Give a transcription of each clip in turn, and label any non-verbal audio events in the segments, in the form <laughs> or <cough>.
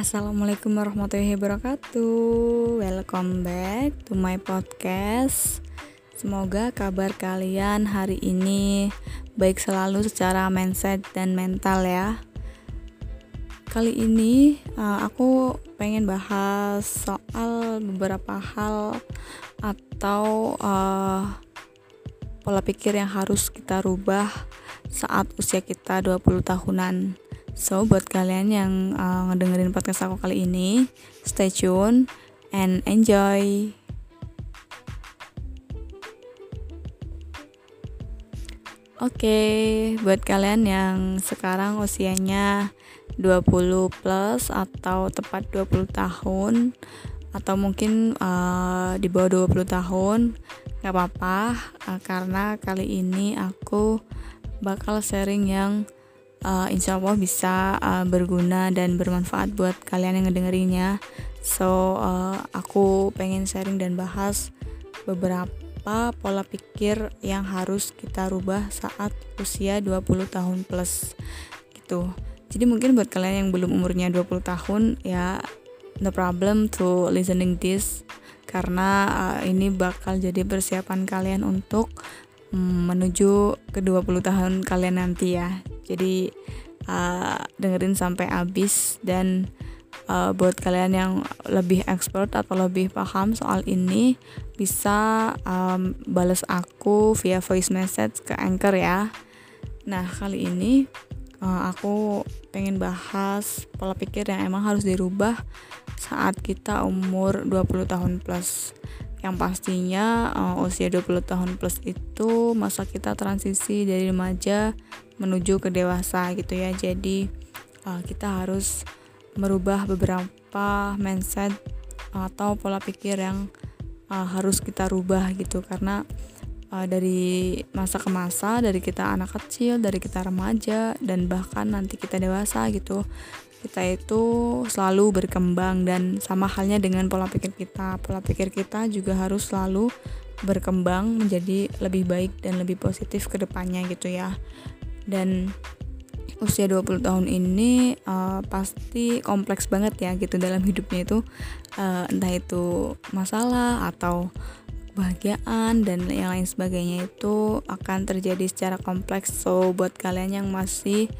Assalamualaikum warahmatullahi wabarakatuh. Welcome back to my podcast. Semoga kabar kalian hari ini baik selalu secara mindset dan mental ya. Kali ini uh, aku pengen bahas soal beberapa hal atau uh, pola pikir yang harus kita rubah saat usia kita 20 tahunan So buat kalian yang uh, ngedengerin podcast aku kali ini, stay tune and enjoy. Oke, okay, buat kalian yang sekarang usianya 20 plus atau tepat 20 tahun atau mungkin uh, di bawah 20 tahun nggak apa-apa uh, karena kali ini aku bakal sharing yang uh, insya Allah bisa uh, berguna dan bermanfaat buat kalian yang ngedengerinnya. So uh, aku pengen sharing dan bahas beberapa pola pikir yang harus kita rubah saat usia 20 tahun plus gitu. Jadi mungkin buat kalian yang belum umurnya 20 tahun ya no problem to listening this. Karena uh, ini bakal jadi persiapan kalian untuk menuju ke 20 tahun kalian nanti ya. Jadi uh, dengerin sampai habis dan uh, buat kalian yang lebih expert atau lebih paham soal ini bisa um, balas aku via voice message ke anchor ya. Nah kali ini uh, aku pengen bahas pola pikir yang emang harus dirubah saat kita umur 20 tahun plus yang pastinya uh, usia 20 tahun plus itu masa kita transisi dari remaja menuju ke dewasa gitu ya. Jadi uh, kita harus merubah beberapa mindset atau pola pikir yang uh, harus kita rubah gitu. Karena uh, dari masa ke masa dari kita anak kecil dari kita remaja dan bahkan nanti kita dewasa gitu kita itu selalu berkembang dan sama halnya dengan pola pikir kita. Pola pikir kita juga harus selalu berkembang menjadi lebih baik dan lebih positif ke depannya gitu ya. Dan usia 20 tahun ini uh, pasti kompleks banget ya gitu dalam hidupnya itu. Uh, entah itu masalah atau kebahagiaan dan yang lain sebagainya itu akan terjadi secara kompleks. So buat kalian yang masih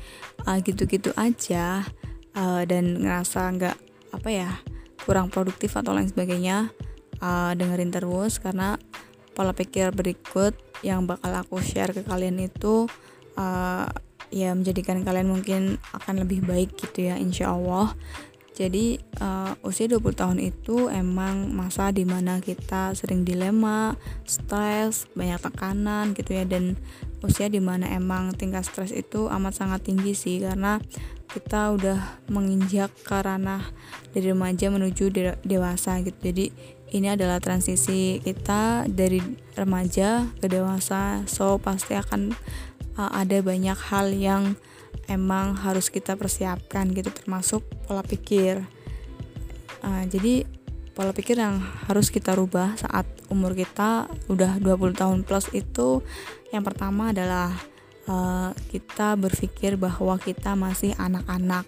uh, gitu-gitu aja uh, dan ngerasa nggak apa ya kurang produktif atau lain sebagainya uh, dengerin terus karena pola pikir berikut yang bakal aku share ke kalian itu uh, ya menjadikan kalian mungkin akan lebih baik gitu ya insya Allah. Jadi uh, usia 20 tahun itu emang masa di mana kita sering dilema, stres, banyak tekanan gitu ya dan usia di mana emang tingkat stres itu amat sangat tinggi sih karena kita udah menginjak ke ranah dari remaja menuju de dewasa gitu. Jadi ini adalah transisi kita dari remaja ke dewasa. So pasti akan uh, ada banyak hal yang emang harus kita persiapkan gitu termasuk pola pikir. Uh, jadi pola pikir yang harus kita rubah saat umur kita udah 20 tahun plus itu yang pertama adalah uh, kita berpikir bahwa kita masih anak-anak.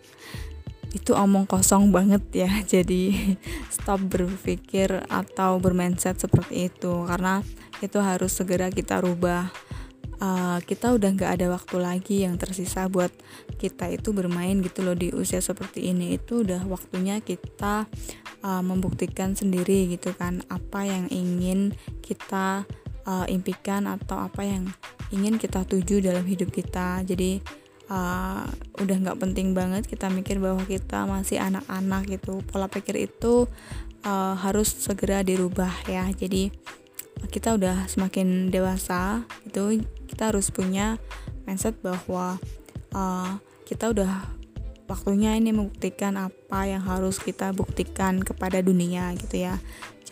Itu omong kosong banget ya. <laughs> Jadi stop berpikir atau bermindset seperti itu. Karena itu harus segera kita rubah. Uh, kita udah nggak ada waktu lagi yang tersisa buat kita itu bermain gitu loh di usia seperti ini. Itu udah waktunya kita uh, membuktikan sendiri gitu kan. Apa yang ingin kita uh, impikan atau apa yang ingin kita tuju dalam hidup kita. Jadi uh, udah nggak penting banget kita mikir bahwa kita masih anak-anak gitu. Pola pikir itu uh, harus segera dirubah ya. Jadi kita udah semakin dewasa itu kita harus punya mindset bahwa uh, kita udah waktunya ini membuktikan apa yang harus kita buktikan kepada dunia gitu ya.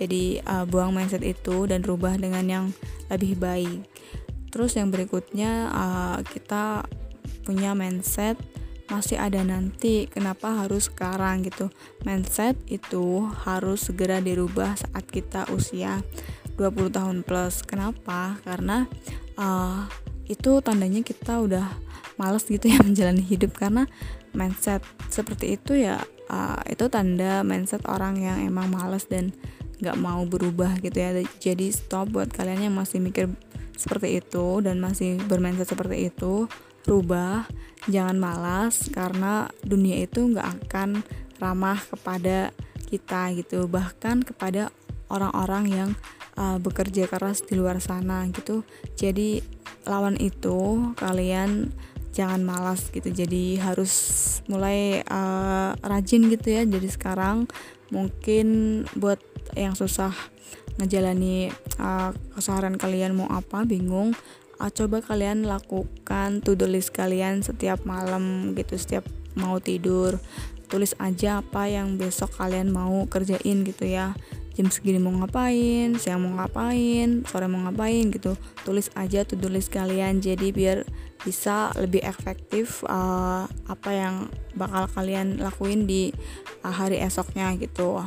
Jadi uh, buang mindset itu dan rubah dengan yang lebih baik terus yang berikutnya uh, kita punya mindset masih ada nanti kenapa harus sekarang gitu. Mindset itu harus segera dirubah saat kita usia 20 tahun plus. Kenapa? Karena uh, itu tandanya kita udah males gitu ya <laughs> menjalani hidup. Karena mindset seperti itu ya uh, itu tanda mindset orang yang emang males dan nggak mau berubah gitu ya. Jadi stop buat kalian yang masih mikir seperti itu dan masih bermindset seperti itu rubah jangan malas karena dunia itu nggak akan ramah kepada kita gitu bahkan kepada orang-orang yang uh, bekerja keras di luar sana gitu. Jadi lawan itu kalian jangan malas gitu jadi harus mulai uh, rajin gitu ya. Jadi sekarang mungkin buat yang susah ngejalani uh, keseharian kalian mau apa bingung uh, coba kalian lakukan to do list kalian setiap malam gitu setiap mau tidur tulis aja apa yang besok kalian mau kerjain gitu ya jam segini mau ngapain, siang mau ngapain, sore mau ngapain gitu. Tulis aja to do list kalian jadi biar bisa lebih efektif uh, apa yang bakal kalian lakuin di uh, hari esoknya gitu.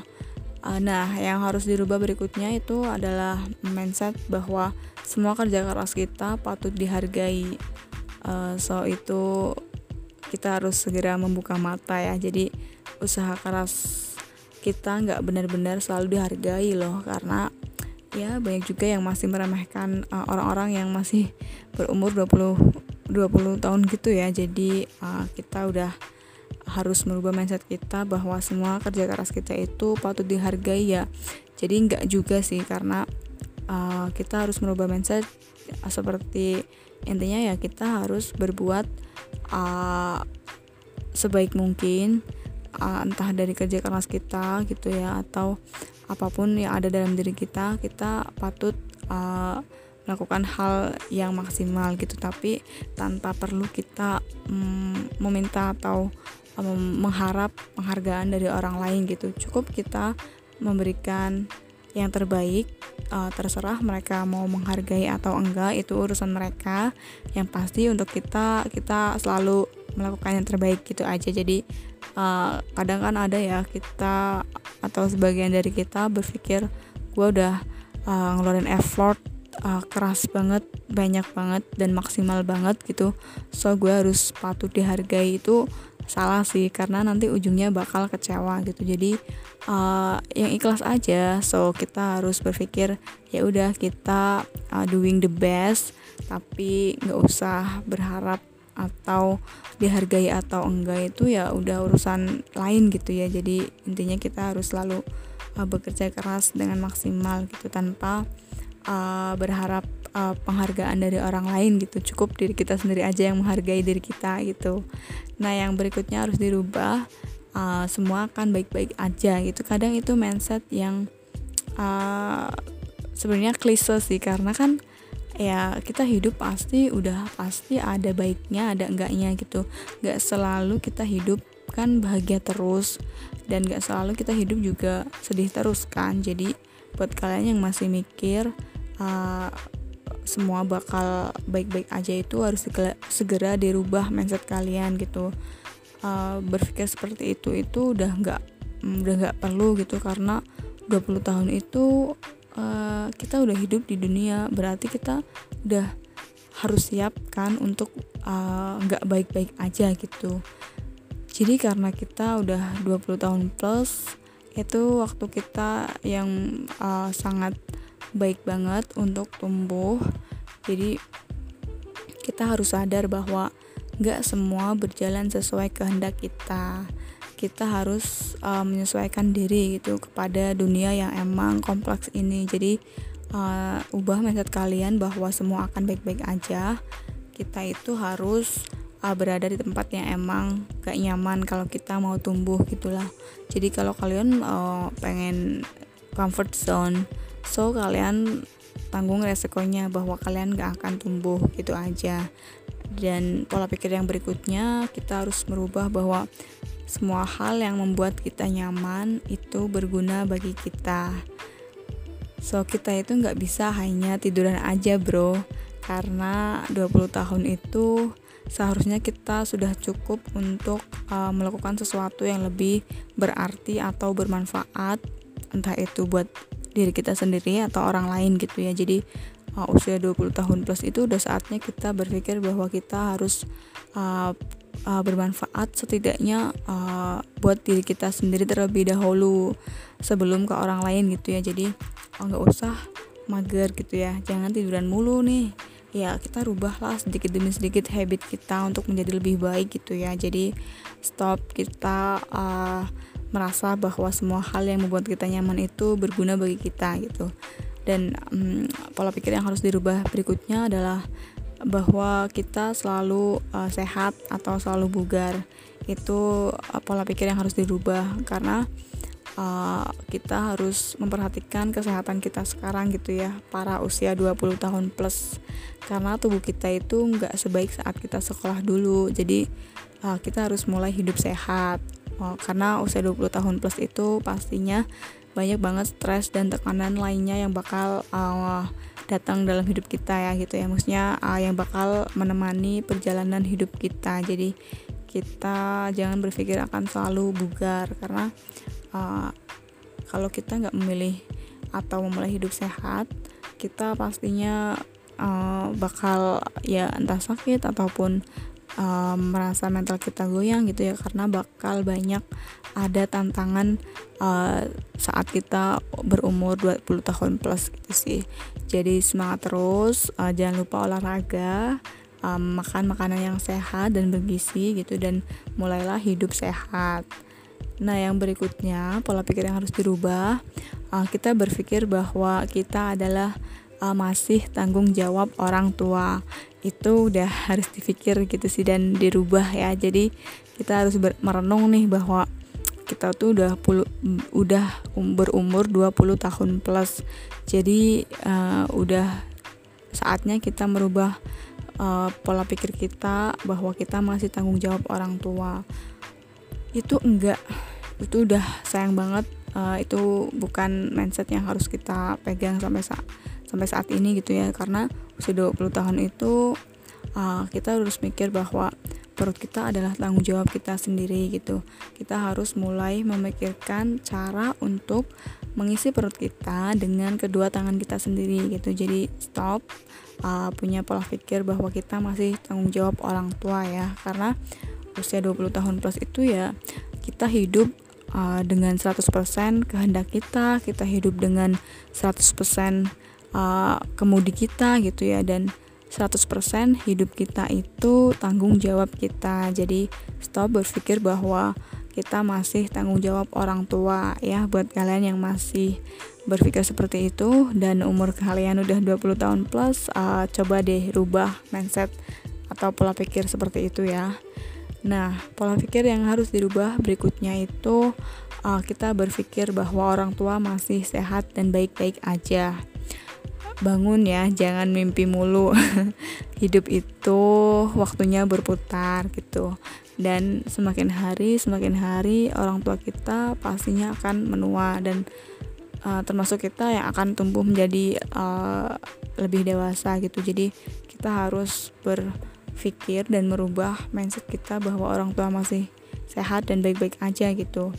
Uh, nah, yang harus dirubah berikutnya itu adalah mindset bahwa semua kerja keras kita patut dihargai. Uh, so itu kita harus segera membuka mata ya. Jadi usaha keras kita nggak benar-benar selalu dihargai loh karena ya banyak juga yang masih meremehkan orang orang-orang yang masih berumur 20 20 tahun gitu ya. Jadi uh, kita udah harus merubah mindset kita bahwa semua kerja keras kita itu patut dihargai ya. Jadi nggak juga sih karena uh, kita harus merubah mindset uh, seperti intinya ya kita harus berbuat uh, sebaik mungkin uh, entah dari kerja keras kita gitu ya atau apa pun yang ada dalam diri kita kita patut uh, melakukan hal yang maksimal gitu. Tapi tanpa perlu kita mm, meminta atau mengharap penghargaan dari orang lain gitu. Cukup kita memberikan yang terbaik uh, terserah mereka mau menghargai atau enggak itu urusan mereka. Yang pasti untuk kita kita selalu melakukan yang terbaik gitu aja. Jadi uh, kadang kan ada ya kita atau sebagian dari kita berpikir gue udah uh, ngeluarin effort uh, keras banget banyak banget dan maksimal banget gitu. So gue harus patut dihargai. Itu salah sih karena nanti ujungnya bakal kecewa gitu. Jadi uh, yang ikhlas aja. So kita harus berpikir ya udah kita uh, doing the best tapi nggak usah berharap atau dihargai atau enggak itu ya udah urusan lain gitu ya. Jadi intinya kita harus selalu uh, bekerja keras dengan maksimal gitu tanpa uh, berharap uh, penghargaan dari orang lain gitu. Cukup diri kita sendiri aja yang menghargai diri kita gitu. Nah yang berikutnya harus dirubah uh, semua akan baik-baik aja gitu. Kadang itu mindset yang uh, sebenarnya klise sih karena kan ya kita hidup pasti udah pasti ada baiknya ada enggaknya gitu. Nggak selalu kita hidup kan bahagia terus dan gak selalu kita hidup juga sedih terus kan. Jadi buat kalian yang masih mikir uh, semua bakal baik-baik aja itu harus segera dirubah mindset kalian gitu. Uh, berpikir seperti itu itu udah nggak mm, udah nggak perlu gitu karena 20 tahun itu uh, kita udah hidup di dunia. Berarti kita udah harus siap kan untuk nggak uh, baik-baik aja gitu. Jadi karena kita udah 20 tahun plus itu waktu kita yang uh, sangat baik banget untuk tumbuh. Jadi kita harus sadar bahwa gak semua berjalan sesuai kehendak kita. Kita harus uh, menyesuaikan diri gitu kepada dunia yang emang kompleks ini. Jadi uh, ubah mindset kalian bahwa semua akan baik-baik aja. Kita itu harus uh, berada di tempat yang emang gak nyaman kalau kita mau tumbuh gitulah. Jadi kalau kalian uh, pengen comfort zone so kalian tanggung resikonya bahwa kalian gak akan tumbuh gitu aja. Dan pola pikir yang berikutnya kita harus merubah bahwa semua hal yang membuat kita nyaman itu berguna bagi kita. So kita itu nggak bisa hanya tiduran aja bro. Karena 20 tahun itu seharusnya kita sudah cukup untuk uh, melakukan sesuatu yang lebih berarti atau bermanfaat entah itu buat diri kita sendiri atau orang lain gitu ya. Jadi uh, usia 20 tahun plus itu udah saatnya kita berpikir bahwa kita harus uh, uh, bermanfaat setidaknya uh, buat diri kita sendiri terlebih dahulu sebelum ke orang lain gitu ya. Jadi nggak oh, usah mager gitu ya. Jangan tiduran mulu nih. Ya kita rubahlah sedikit demi sedikit habit kita untuk menjadi lebih baik gitu ya. Jadi stop kita uh, merasa bahwa semua hal yang membuat kita nyaman itu berguna bagi kita gitu. Dan um, pola pikir yang harus dirubah berikutnya adalah bahwa kita selalu uh, sehat atau selalu bugar. Itu uh, pola pikir yang harus dirubah karena uh, kita harus memperhatikan kesehatan kita sekarang gitu ya para usia 20 tahun plus. Karena tubuh kita itu nggak sebaik saat kita sekolah dulu. Jadi uh, kita harus mulai hidup sehat karena usia 20 tahun plus itu pastinya banyak banget stres dan tekanan lainnya yang bakal uh, datang dalam hidup kita ya gitu ya. Maksudnya uh, yang bakal menemani perjalanan hidup kita. Jadi kita jangan berpikir akan selalu bugar karena uh, kalau kita nggak memilih atau memulai hidup sehat kita pastinya uh, bakal ya entah sakit ataupun um, merasa mental kita goyang gitu ya karena bakal banyak ada tantangan uh, saat kita berumur 20 tahun plus gitu sih. Jadi semangat terus uh, jangan lupa olahraga um, makan makanan yang sehat dan bergizi gitu dan mulailah hidup sehat. Nah yang berikutnya pola pikir yang harus dirubah uh, kita berpikir bahwa kita adalah masih tanggung jawab orang tua itu udah harus dipikir gitu sih dan dirubah ya. Jadi kita harus merenung nih bahwa kita tuh udah puluh, udah um, berumur 20 tahun plus. Jadi uh, udah saatnya kita merubah uh, pola pikir kita bahwa kita masih tanggung jawab orang tua. Itu enggak. Itu udah sayang banget. Uh, itu bukan mindset yang harus kita pegang sampai saat sampai saat ini gitu ya. Karena usia 20 tahun itu uh, kita harus mikir bahwa perut kita adalah tanggung jawab kita sendiri gitu. Kita harus mulai memikirkan cara untuk mengisi perut kita dengan kedua tangan kita sendiri gitu. Jadi stop uh, punya pola pikir bahwa kita masih tanggung jawab orang tua ya. Karena usia 20 tahun plus itu ya kita hidup uh, dengan 100% kehendak kita kita hidup dengan 100% uh, kemudi kita gitu ya dan 100% hidup kita itu tanggung jawab kita. Jadi stop berpikir bahwa kita masih tanggung jawab orang tua ya buat kalian yang masih berpikir seperti itu. Dan umur kalian udah 20 tahun plus uh, coba deh rubah mindset atau pola pikir seperti itu ya. Nah pola pikir yang harus dirubah berikutnya itu uh, kita berpikir bahwa orang tua masih sehat dan baik-baik aja bangun ya jangan mimpi mulu. <laughs> Hidup itu waktunya berputar gitu. Dan semakin hari semakin hari orang tua kita pastinya akan menua dan uh, termasuk kita yang akan tumbuh menjadi uh, lebih dewasa gitu. Jadi kita harus berpikir dan merubah mindset kita bahwa orang tua masih sehat dan baik-baik aja gitu.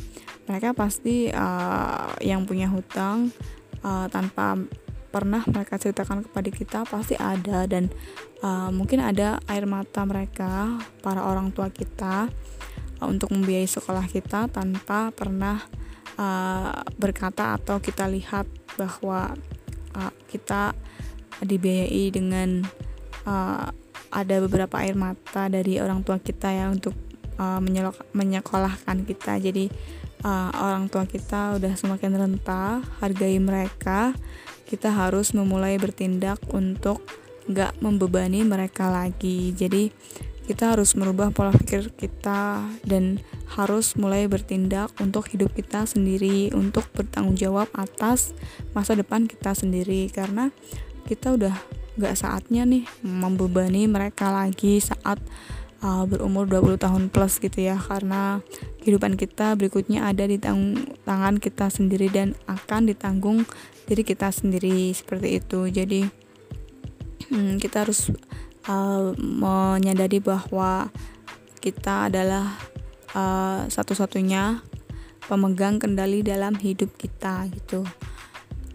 Mereka pasti uh, yang punya hutang uh, tanpa pernah mereka ceritakan kepada kita pasti ada. Dan uh, mungkin ada air mata mereka para orang tua kita uh, untuk membiayai sekolah kita tanpa pernah uh, berkata atau kita lihat bahwa uh, kita dibiayai dengan uh, ada beberapa air mata dari orang tua kita ya untuk uh, menyekolahkan kita. Jadi uh, orang tua kita udah semakin renta hargai mereka. Kita harus memulai bertindak untuk gak membebani mereka lagi. Jadi kita harus merubah pola pikir kita dan harus mulai bertindak untuk hidup kita sendiri untuk bertanggung jawab atas masa depan kita sendiri. Karena kita udah gak saatnya nih membebani mereka lagi saat uh, berumur 20 tahun plus gitu ya karena kehidupan kita berikutnya ada di tangan kita sendiri dan akan ditanggung diri kita sendiri seperti itu jadi hmm, kita harus uh, menyadari bahwa kita adalah uh, satu-satunya pemegang kendali dalam hidup kita gitu.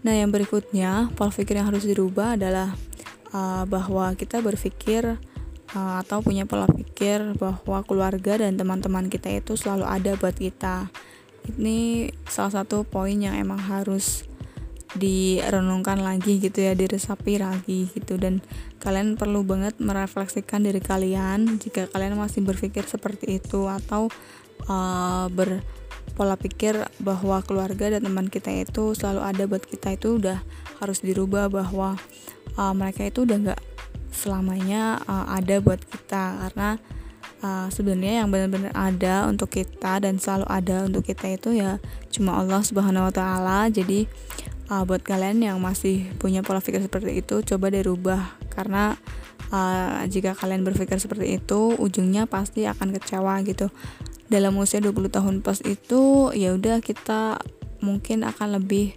Nah yang berikutnya pola pikir yang harus dirubah adalah uh, bahwa kita berpikir uh, atau punya pola pikir bahwa keluarga dan teman-teman kita itu selalu ada buat kita. Ini salah satu poin yang emang harus direnungkan lagi gitu ya diresapi lagi gitu. Dan kalian perlu banget merefleksikan diri kalian jika kalian masih berpikir seperti itu atau uh, berpola pikir bahwa keluarga dan teman kita itu selalu ada buat kita itu udah harus dirubah bahwa uh, mereka itu udah nggak selamanya uh, ada buat kita karena uh, sebenarnya yang benar-benar ada untuk kita dan selalu ada untuk kita itu ya cuma Allah Subhanahu wa taala. Jadi uh, buat kalian yang masih punya pola pikir seperti itu coba dirubah karena uh, jika kalian berpikir seperti itu ujungnya pasti akan kecewa gitu. Dalam usia 20 tahun plus itu ya udah kita mungkin akan lebih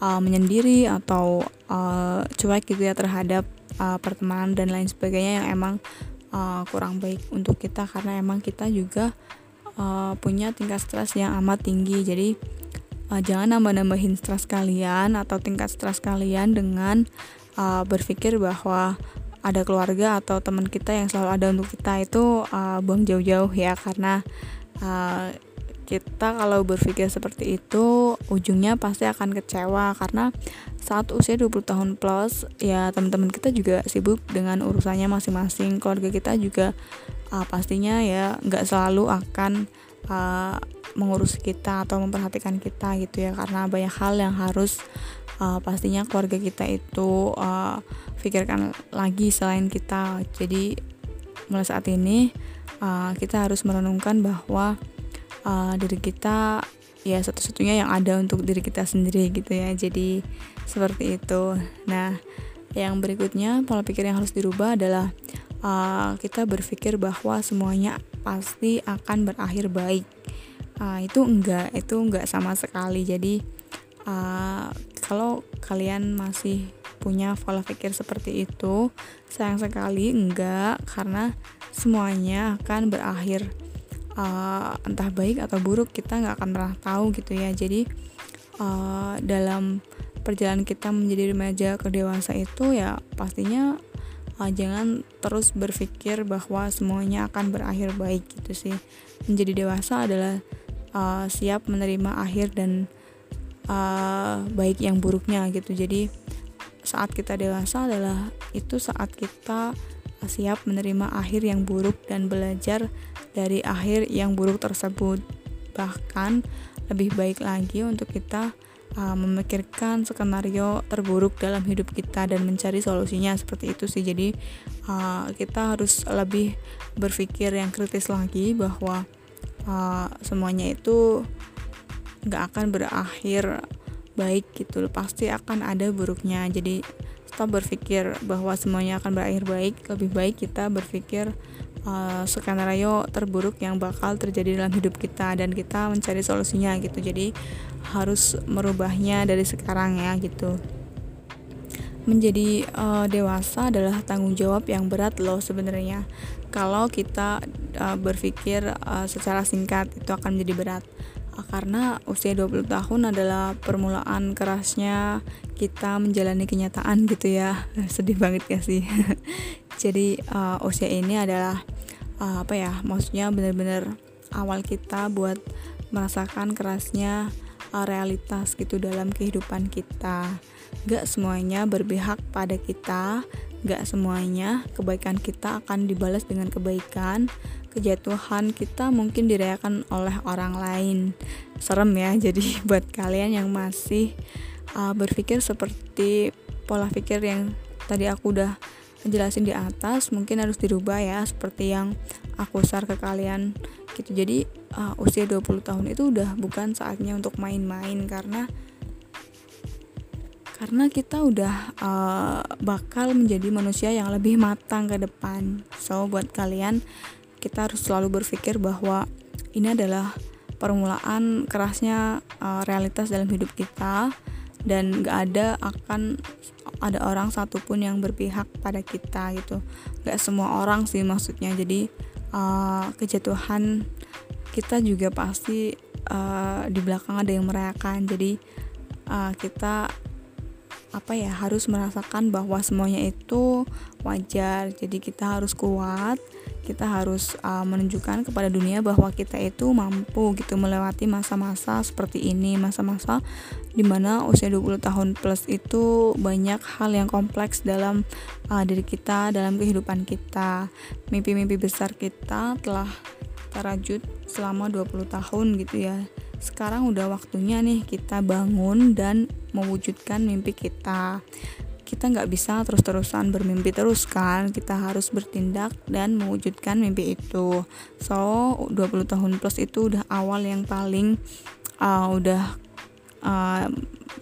uh, menyendiri atau uh, cuek gitu ya terhadap uh, pertemanan dan lain sebagainya yang emang uh, kurang baik untuk kita karena emang kita juga uh, punya tingkat stres yang amat tinggi. Jadi uh, jangan nambah-nambahin stres kalian atau tingkat stres kalian dengan uh, berpikir bahwa ada keluarga atau teman kita yang selalu ada untuk kita itu uh, buang jauh-jauh ya. Karena uh, kita kalau berpikir seperti itu ujungnya pasti akan kecewa. Karena saat usia 20 tahun plus ya teman-teman kita juga sibuk dengan urusannya masing-masing. Keluarga kita juga uh, pastinya ya nggak selalu akan uh, mengurus kita atau memperhatikan kita gitu ya. Karena banyak hal yang harus uh, pastinya keluarga kita itu uh, pikirkan lagi selain kita. Jadi mulai saat ini uh, kita harus merenungkan bahwa uh, diri kita ya satu-satunya yang ada untuk diri kita sendiri gitu ya. Jadi seperti itu. Nah yang berikutnya pola pikir yang harus dirubah adalah uh, kita berpikir bahwa semuanya pasti akan berakhir baik. Uh, itu enggak itu enggak sama sekali. Jadi uh, kalau kalian masih punya pola pikir seperti itu sayang sekali enggak karena semuanya akan berakhir uh, entah baik atau buruk kita nggak akan pernah tahu gitu ya. Jadi uh, dalam perjalanan kita menjadi remaja ke dewasa itu ya pastinya uh, jangan terus berpikir bahwa semuanya akan berakhir baik gitu sih. Menjadi dewasa adalah uh, siap menerima akhir dan uh, baik yang buruknya gitu. Jadi saat kita dewasa adalah itu saat kita siap menerima akhir yang buruk dan belajar dari akhir yang buruk tersebut. Bahkan lebih baik lagi untuk kita uh, memikirkan skenario terburuk dalam hidup kita dan mencari solusinya seperti itu sih. Jadi uh, kita harus lebih berpikir yang kritis lagi bahwa uh, semuanya itu nggak akan berakhir baik gitu pasti akan ada buruknya jadi stop berpikir bahwa semuanya akan berakhir baik lebih baik kita berpikir uh, skenario terburuk yang bakal terjadi dalam hidup kita dan kita mencari solusinya gitu. Jadi harus merubahnya dari sekarang ya gitu. Menjadi uh, dewasa adalah tanggung jawab yang berat loh sebenarnya. Kalau kita uh, berpikir uh, secara singkat itu akan menjadi berat. Karena usia 20 tahun adalah permulaan kerasnya kita menjalani kenyataan gitu ya. <laughs> Sedih banget ya sih <laughs> jadi uh, usia ini adalah uh, apa ya maksudnya benar-benar awal kita buat merasakan kerasnya uh, realitas gitu dalam kehidupan kita. Gak semuanya berpihak pada kita gak semuanya kebaikan kita akan dibalas dengan kebaikan. Kejatuhan kita mungkin dirayakan oleh orang lain. Serem ya <laughs> jadi buat kalian yang masih uh, berpikir seperti pola pikir yang tadi aku udah jelasin di atas mungkin harus dirubah ya seperti yang aku share ke kalian gitu. Jadi uh, usia 20 tahun itu udah bukan saatnya untuk main-main karena karena kita udah uh, bakal menjadi manusia yang lebih matang ke depan. So buat kalian kita harus selalu berpikir bahwa ini adalah permulaan kerasnya uh, realitas dalam hidup kita dan gak ada akan ada orang satupun yang berpihak pada kita gitu. Gak semua orang sih maksudnya. Jadi uh, kejatuhan kita juga pasti uh, di belakang ada yang merayakan. Jadi uh, kita apa ya harus merasakan bahwa semuanya itu wajar. Jadi kita harus kuat kita harus uh, menunjukkan kepada dunia bahwa kita itu mampu gitu melewati masa-masa seperti ini masa-masa di mana usia 20 tahun plus itu banyak hal yang kompleks dalam uh, diri kita dalam kehidupan kita. Mimpi-mimpi besar kita telah terajut selama 20 tahun gitu ya. Sekarang udah waktunya nih kita bangun dan mewujudkan mimpi kita kita nggak bisa terus-terusan bermimpi terus kan. Kita harus bertindak dan mewujudkan mimpi itu. So 20 tahun plus itu udah awal yang paling uh, udah uh,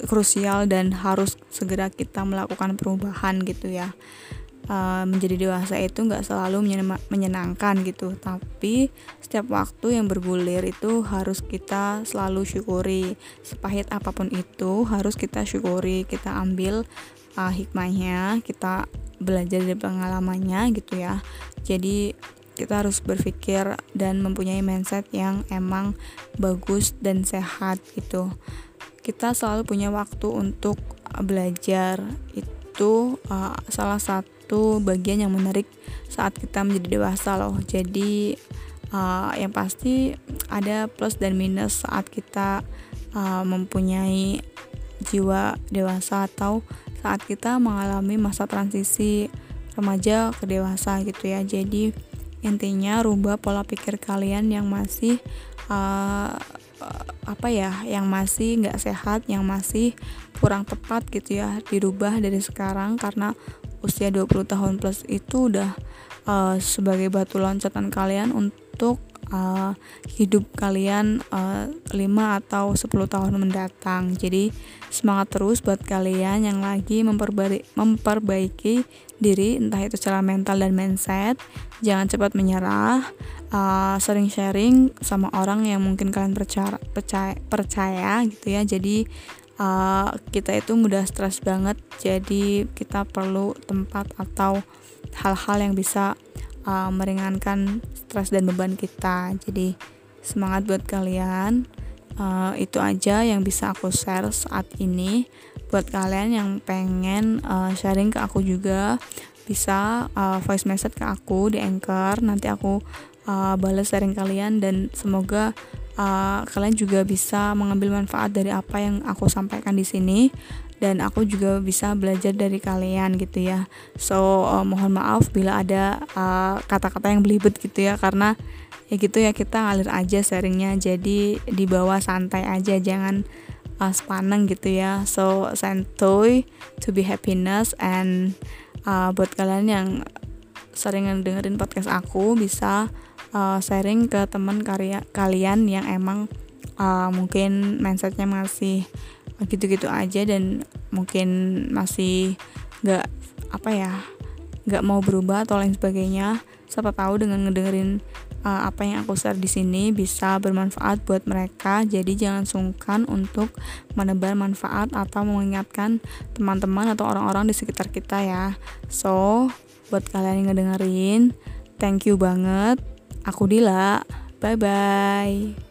krusial dan harus segera kita melakukan perubahan gitu ya uh, menjadi dewasa itu nggak selalu menyenangkan gitu. Tapi setiap waktu yang bergulir itu harus kita selalu syukuri. Sepahit apa pun itu harus kita syukuri kita ambil uh, hikmahnya kita belajar dari pengalamannya gitu ya. Jadi kita harus berpikir dan mempunyai mindset yang emang bagus dan sehat gitu. Kita selalu punya waktu untuk belajar. Itu uh, salah satu bagian yang menarik saat kita menjadi dewasa loh. Jadi uh, yang pasti ada plus dan minus saat kita uh, mempunyai jiwa dewasa atau saat kita mengalami masa transisi remaja ke dewasa gitu ya. Jadi intinya rubah pola pikir kalian yang masih uh, apa ya yang masih nggak sehat yang masih kurang tepat gitu ya dirubah dari sekarang karena usia 20 tahun plus itu udah uh, sebagai batu loncatan kalian untuk uh, hidup kalian uh, eh, 5 atau 10 tahun mendatang. Jadi semangat terus buat kalian yang lagi memperbaiki, memperbaiki diri entah itu secara mental dan mindset. Jangan cepat menyerah. Uh, sering sharing sama orang yang mungkin kalian percaya percaya, percaya gitu ya. Jadi uh, kita itu mudah stres banget. Jadi kita perlu tempat atau hal-hal yang bisa uh, meringankan stres dan beban kita. Jadi semangat buat kalian. Uh, itu aja yang bisa aku share saat ini. Buat kalian yang pengen uh, sharing ke aku juga bisa uh, voice message ke aku di Anchor. Nanti aku uh, balas sharing kalian dan semoga uh, kalian juga bisa mengambil manfaat dari apa yang aku sampaikan di sini dan aku juga bisa belajar dari kalian gitu ya. So uh, mohon maaf bila ada eh, kata-kata uh, yang belibet gitu ya karena ya gitu ya kita ngalir aja sharingnya jadi dibawa santai aja jangan uh, sepaneng gitu ya. So santuy to be happiness and uh, buat kalian yang sering dengerin podcast aku bisa uh, sharing ke teman karya kalian yang emang uh, mungkin mindsetnya masih gitu-gitu aja dan mungkin masih nggak apa ya nggak mau berubah atau lain sebagainya siapa tahu dengan ngedengerin uh, apa yang aku share di sini bisa bermanfaat buat mereka. Jadi jangan sungkan untuk menebar manfaat atau mengingatkan teman-teman atau orang-orang di sekitar kita ya. So buat kalian yang ngedengerin thank you banget aku Dila. Bye bye